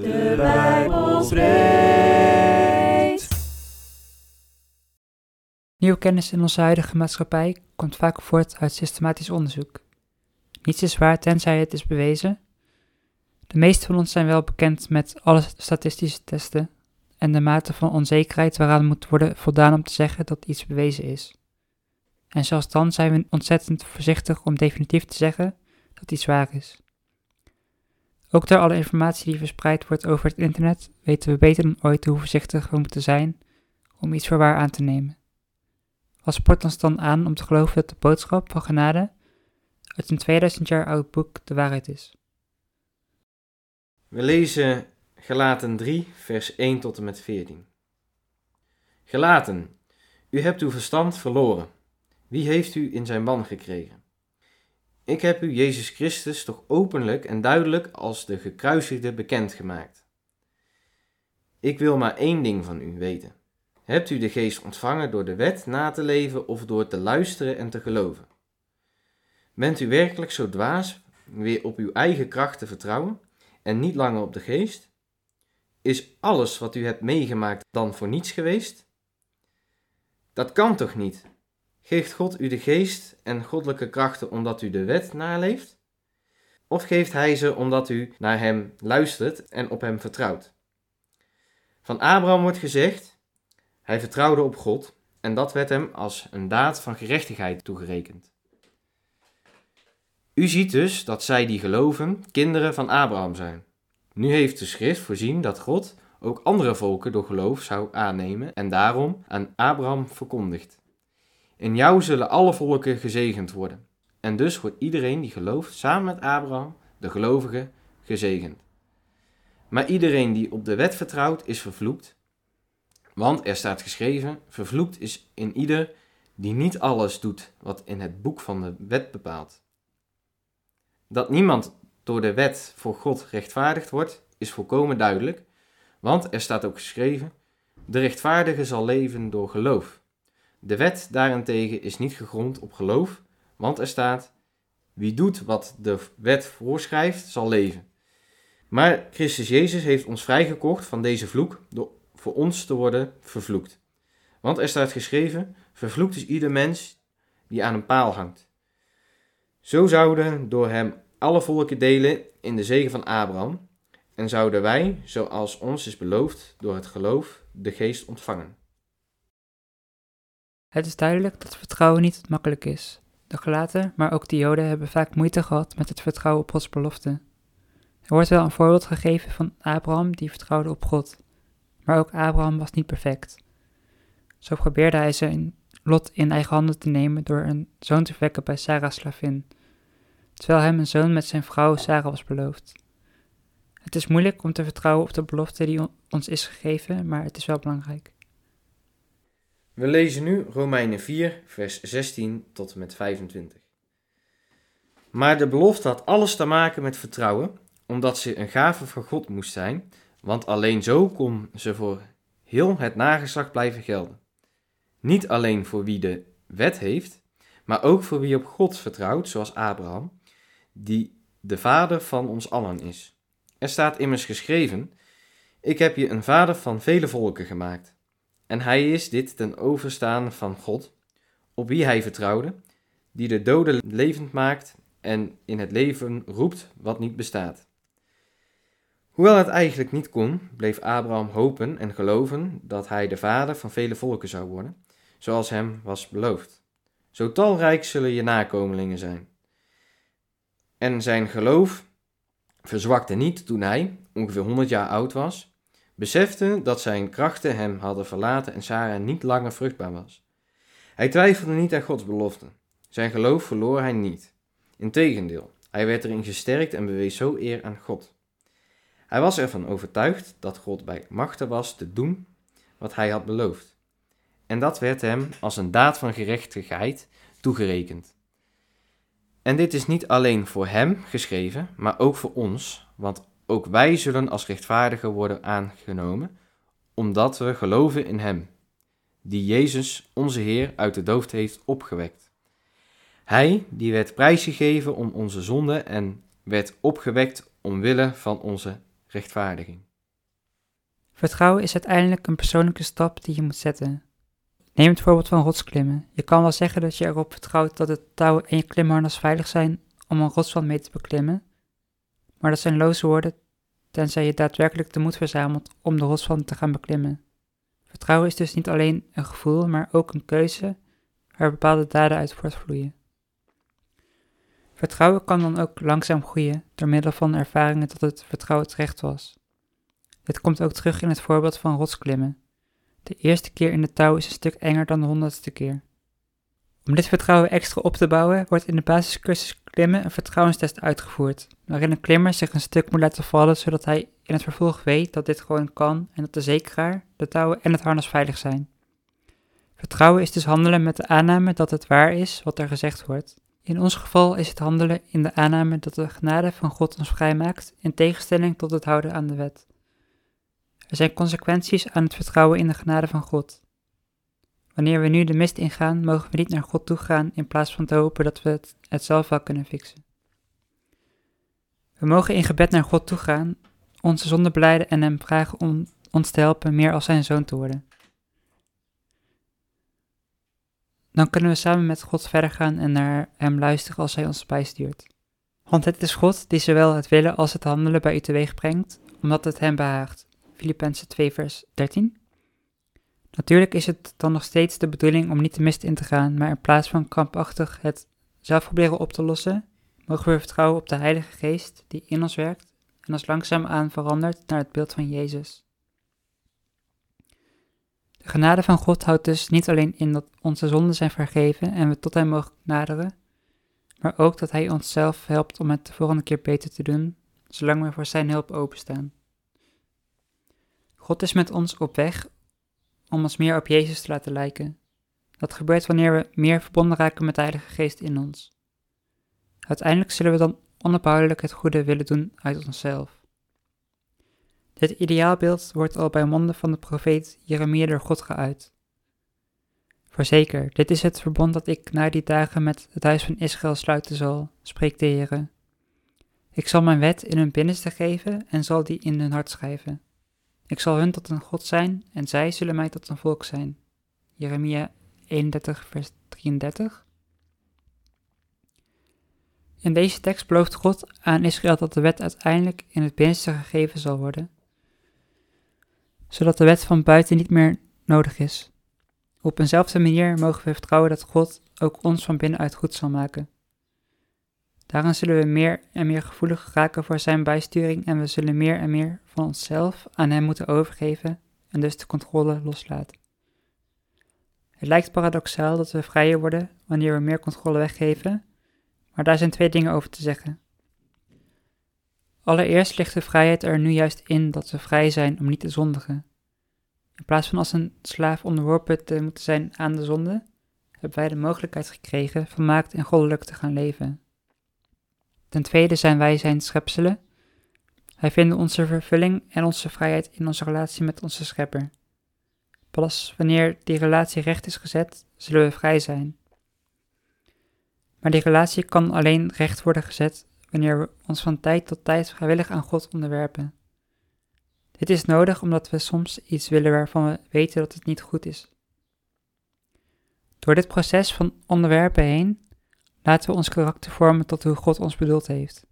De Bijbel spreekt. Nieuwe kennis in onze huidige maatschappij komt vaak voort uit systematisch onderzoek. Niets is waar tenzij het is bewezen. De meeste van ons zijn wel bekend met alle statistische testen en de mate van onzekerheid waaraan moet worden voldaan om te zeggen dat iets bewezen is. En zelfs dan zijn we ontzettend voorzichtig om definitief te zeggen dat iets waar is. Ook door alle informatie die verspreid wordt over het internet weten we beter dan ooit hoe voorzichtig we moeten zijn om iets voor waar aan te nemen. Wat sport ons dan aan om te geloven dat de boodschap van genade uit een 2000 jaar oud boek de waarheid is? We lezen Gelaten 3, vers 1 tot en met 14. Gelaten, u hebt uw verstand verloren. Wie heeft u in zijn ban gekregen? Ik heb u Jezus Christus toch openlijk en duidelijk als de gekruisigde bekendgemaakt. Ik wil maar één ding van u weten. Hebt u de geest ontvangen door de wet na te leven of door te luisteren en te geloven? Bent u werkelijk zo dwaas weer op uw eigen kracht te vertrouwen en niet langer op de geest? Is alles wat u hebt meegemaakt dan voor niets geweest? Dat kan toch niet? Geeft God u de geest en goddelijke krachten omdat u de wet naleeft? Of geeft Hij ze omdat u naar Hem luistert en op Hem vertrouwt? Van Abraham wordt gezegd, hij vertrouwde op God en dat werd hem als een daad van gerechtigheid toegerekend. U ziet dus dat zij die geloven kinderen van Abraham zijn. Nu heeft de schrift voorzien dat God ook andere volken door geloof zou aannemen en daarom aan Abraham verkondigt. In jou zullen alle volken gezegend worden. En dus wordt iedereen die gelooft samen met Abraham, de gelovige, gezegend. Maar iedereen die op de wet vertrouwt, is vervloekt. Want er staat geschreven: Vervloekt is in ieder die niet alles doet wat in het boek van de wet bepaalt. Dat niemand door de wet voor God rechtvaardigd wordt, is volkomen duidelijk, want er staat ook geschreven: De rechtvaardige zal leven door geloof. De wet daarentegen is niet gegrond op geloof, want er staat: Wie doet wat de wet voorschrijft, zal leven. Maar Christus Jezus heeft ons vrijgekocht van deze vloek door voor ons te worden vervloekt. Want er staat geschreven: Vervloekt is ieder mens die aan een paal hangt. Zo zouden door hem alle volken delen in de zegen van Abraham, en zouden wij, zoals ons is beloofd, door het geloof de geest ontvangen. Het is duidelijk dat vertrouwen niet makkelijk is. De gelaten, maar ook de Joden hebben vaak moeite gehad met het vertrouwen op Gods belofte. Er wordt wel een voorbeeld gegeven van Abraham die vertrouwde op God. Maar ook Abraham was niet perfect. Zo probeerde hij zijn lot in eigen handen te nemen door een zoon te wekken bij Sarah's slavin, terwijl hem een zoon met zijn vrouw Sarah was beloofd. Het is moeilijk om te vertrouwen op de belofte die ons is gegeven, maar het is wel belangrijk. We lezen nu Romeinen 4, vers 16 tot en met 25. Maar de belofte had alles te maken met vertrouwen, omdat ze een gave van God moest zijn, want alleen zo kon ze voor heel het nageslacht blijven gelden. Niet alleen voor wie de wet heeft, maar ook voor wie op God vertrouwt, zoals Abraham, die de vader van ons allen is. Er staat immers geschreven: Ik heb je een vader van vele volken gemaakt. En hij is dit ten overstaan van God, op wie hij vertrouwde, die de doden levend maakt en in het leven roept wat niet bestaat. Hoewel het eigenlijk niet kon, bleef Abraham hopen en geloven dat hij de vader van vele volken zou worden, zoals hem was beloofd. Zo talrijk zullen je nakomelingen zijn. En zijn geloof verzwakte niet toen hij, ongeveer 100 jaar oud was, besefte dat zijn krachten hem hadden verlaten en Sarah niet langer vruchtbaar was. Hij twijfelde niet aan Gods belofte. Zijn geloof verloor hij niet. Integendeel, hij werd erin gesterkt en bewees zo eer aan God. Hij was ervan overtuigd dat God bij machten was te doen wat hij had beloofd. En dat werd hem als een daad van gerechtigheid toegerekend. En dit is niet alleen voor hem geschreven, maar ook voor ons, want ook wij zullen als rechtvaardigen worden aangenomen, omdat we geloven in hem, die Jezus, onze Heer, uit de dood heeft opgewekt. Hij, die werd prijsgegeven om onze zonde en werd opgewekt omwille van onze rechtvaardiging. Vertrouwen is uiteindelijk een persoonlijke stap die je moet zetten. Neem het voorbeeld van rotsklimmen. Je kan wel zeggen dat je erop vertrouwt dat het touw en je klimharnas veilig zijn om een rotswand mee te beklimmen, maar dat zijn loze woorden tenzij je daadwerkelijk de moed verzamelt om de rotswand te gaan beklimmen. Vertrouwen is dus niet alleen een gevoel, maar ook een keuze waar bepaalde daden uit voortvloeien. Vertrouwen kan dan ook langzaam groeien door middel van ervaringen dat het vertrouwen terecht was. Dit komt ook terug in het voorbeeld van rotsklimmen. De eerste keer in de touw is een stuk enger dan de honderdste keer. Om dit vertrouwen extra op te bouwen, wordt in de basiscursus klimmen een vertrouwenstest uitgevoerd, waarin een klimmer zich een stuk moet laten vallen zodat hij in het vervolg weet dat dit gewoon kan en dat de zekeraar, de touwen en het harnas veilig zijn. Vertrouwen is dus handelen met de aanname dat het waar is wat er gezegd wordt. In ons geval is het handelen in de aanname dat de genade van God ons vrijmaakt, in tegenstelling tot het houden aan de wet. Er zijn consequenties aan het vertrouwen in de genade van God. Wanneer we nu de mist ingaan, mogen we niet naar God toe gaan in plaats van te hopen dat we het, zelf wel kunnen fixen. We mogen in gebed naar God toe gaan, onze zonde beleiden en Hem vragen om ons te helpen meer als Zijn zoon te worden. Dan kunnen we samen met God verder gaan en naar Hem luisteren als Hij ons bijstuurt. Want het is God die zowel het willen als het handelen bij u teweeg brengt, omdat het Hem behaagt. Filippenzen 2 vers 13 Natuurlijk is het dan nog steeds de bedoeling om niet de mist in te gaan, maar in plaats van krampachtig het zelf proberen op te lossen, mogen we vertrouwen op de Heilige Geest die in ons werkt en ons langzaamaan verandert naar het beeld van Jezus. De genade van God houdt dus niet alleen in dat onze zonden zijn vergeven en we tot Hem mogen naderen, maar ook dat Hij ons zelf helpt om het de volgende keer beter te doen, zolang we voor Zijn hulp openstaan. God is met ons op weg om ons meer op Jezus te laten lijken. Dat gebeurt wanneer we meer verbonden raken met de Heilige Geest in ons. Uiteindelijk zullen we dan onophoudelijk het goede willen doen uit onszelf. Dit ideaalbeeld wordt al bij monden van de profeet Jeremia door God geuit. Voorzeker, dit is het verbond dat ik na die dagen met het huis van Israël sluiten zal, spreekt de Heer. Ik zal mijn wet in hun binnenste geven en zal die in hun hart schrijven. Ik zal hun tot een God zijn en zij zullen mij tot een volk zijn. Jeremia 31, vers 33. In deze tekst belooft God aan Israël dat de wet uiteindelijk in het binnenste gegeven zal worden, zodat de wet van buiten niet meer nodig is. Op eenzelfde manier mogen we vertrouwen dat God ook ons van binnenuit goed zal maken. Daarin zullen we meer en meer gevoelig raken voor zijn bijsturing en we zullen meer en meer van onszelf aan hem moeten overgeven en dus de controle loslaten. Het lijkt paradoxaal dat we vrijer worden wanneer we meer controle weggeven, maar daar zijn twee dingen over te zeggen. Allereerst ligt de vrijheid er nu juist in dat we vrij zijn om niet te zondigen. In plaats van als een slaaf onderworpen te moeten zijn aan de zonde, hebben wij de mogelijkheid gekregen volmaakt en goddelijk te gaan leven. Ten tweede zijn wij zijn schepselen. Wij vinden onze vervulling en onze vrijheid in onze relatie met onze schepper. Pas wanneer die relatie recht is gezet, zullen we vrij zijn. Maar die relatie kan alleen recht worden gezet wanneer we ons van tijd tot tijd vrijwillig aan God onderwerpen. Dit is nodig omdat we soms iets willen waarvan we weten dat het niet goed is. Door dit proces van onderwerpen heen laten we ons karakter vormen tot hoe God ons bedoeld heeft.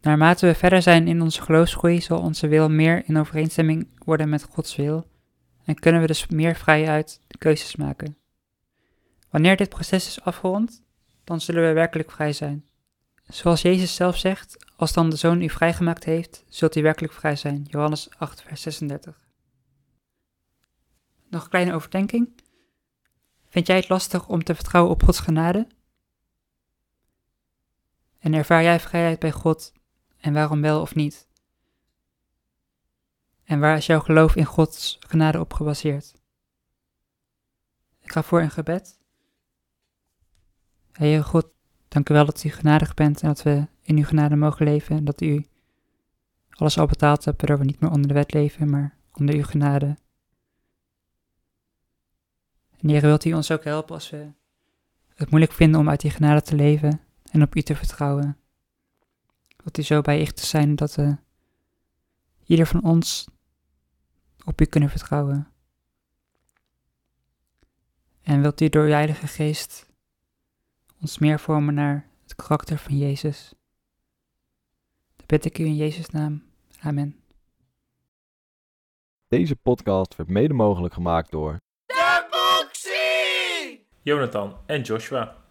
Naarmate we verder zijn in onze geloofsgroei, zal onze wil meer in overeenstemming worden met Gods wil en kunnen we dus meer vrijuit keuzes maken. Wanneer dit proces is afgerond, dan zullen we werkelijk vrij zijn. Zoals Jezus zelf zegt, als dan de Zoon u vrijgemaakt heeft, zult u werkelijk vrij zijn. Johannes 8, vers 36. Nog een kleine overdenking. Vind jij het lastig om te vertrouwen op Gods genade? En ervaar jij vrijheid bij God en waarom wel of niet? En waar is jouw geloof in Gods genade op gebaseerd? Ik ga voor een gebed. Heer God, dank u wel dat u genadig bent en dat we in uw genade mogen leven en dat u alles al betaald hebt, waardoor we niet meer onder de wet leven, maar onder uw genade. En wilt u ons ook helpen als we het moeilijk vinden om uit die genade te leven en op u te vertrouwen. Wilt u zo bij te zijn dat uh, ieder van ons op u kunnen vertrouwen? En wilt u door uw Geest ons meer vormen naar het karakter van Jezus? Dat bid ik u in Jezus' naam. Amen. Deze podcast werd mede mogelijk gemaakt door... Jonathan en Joshua.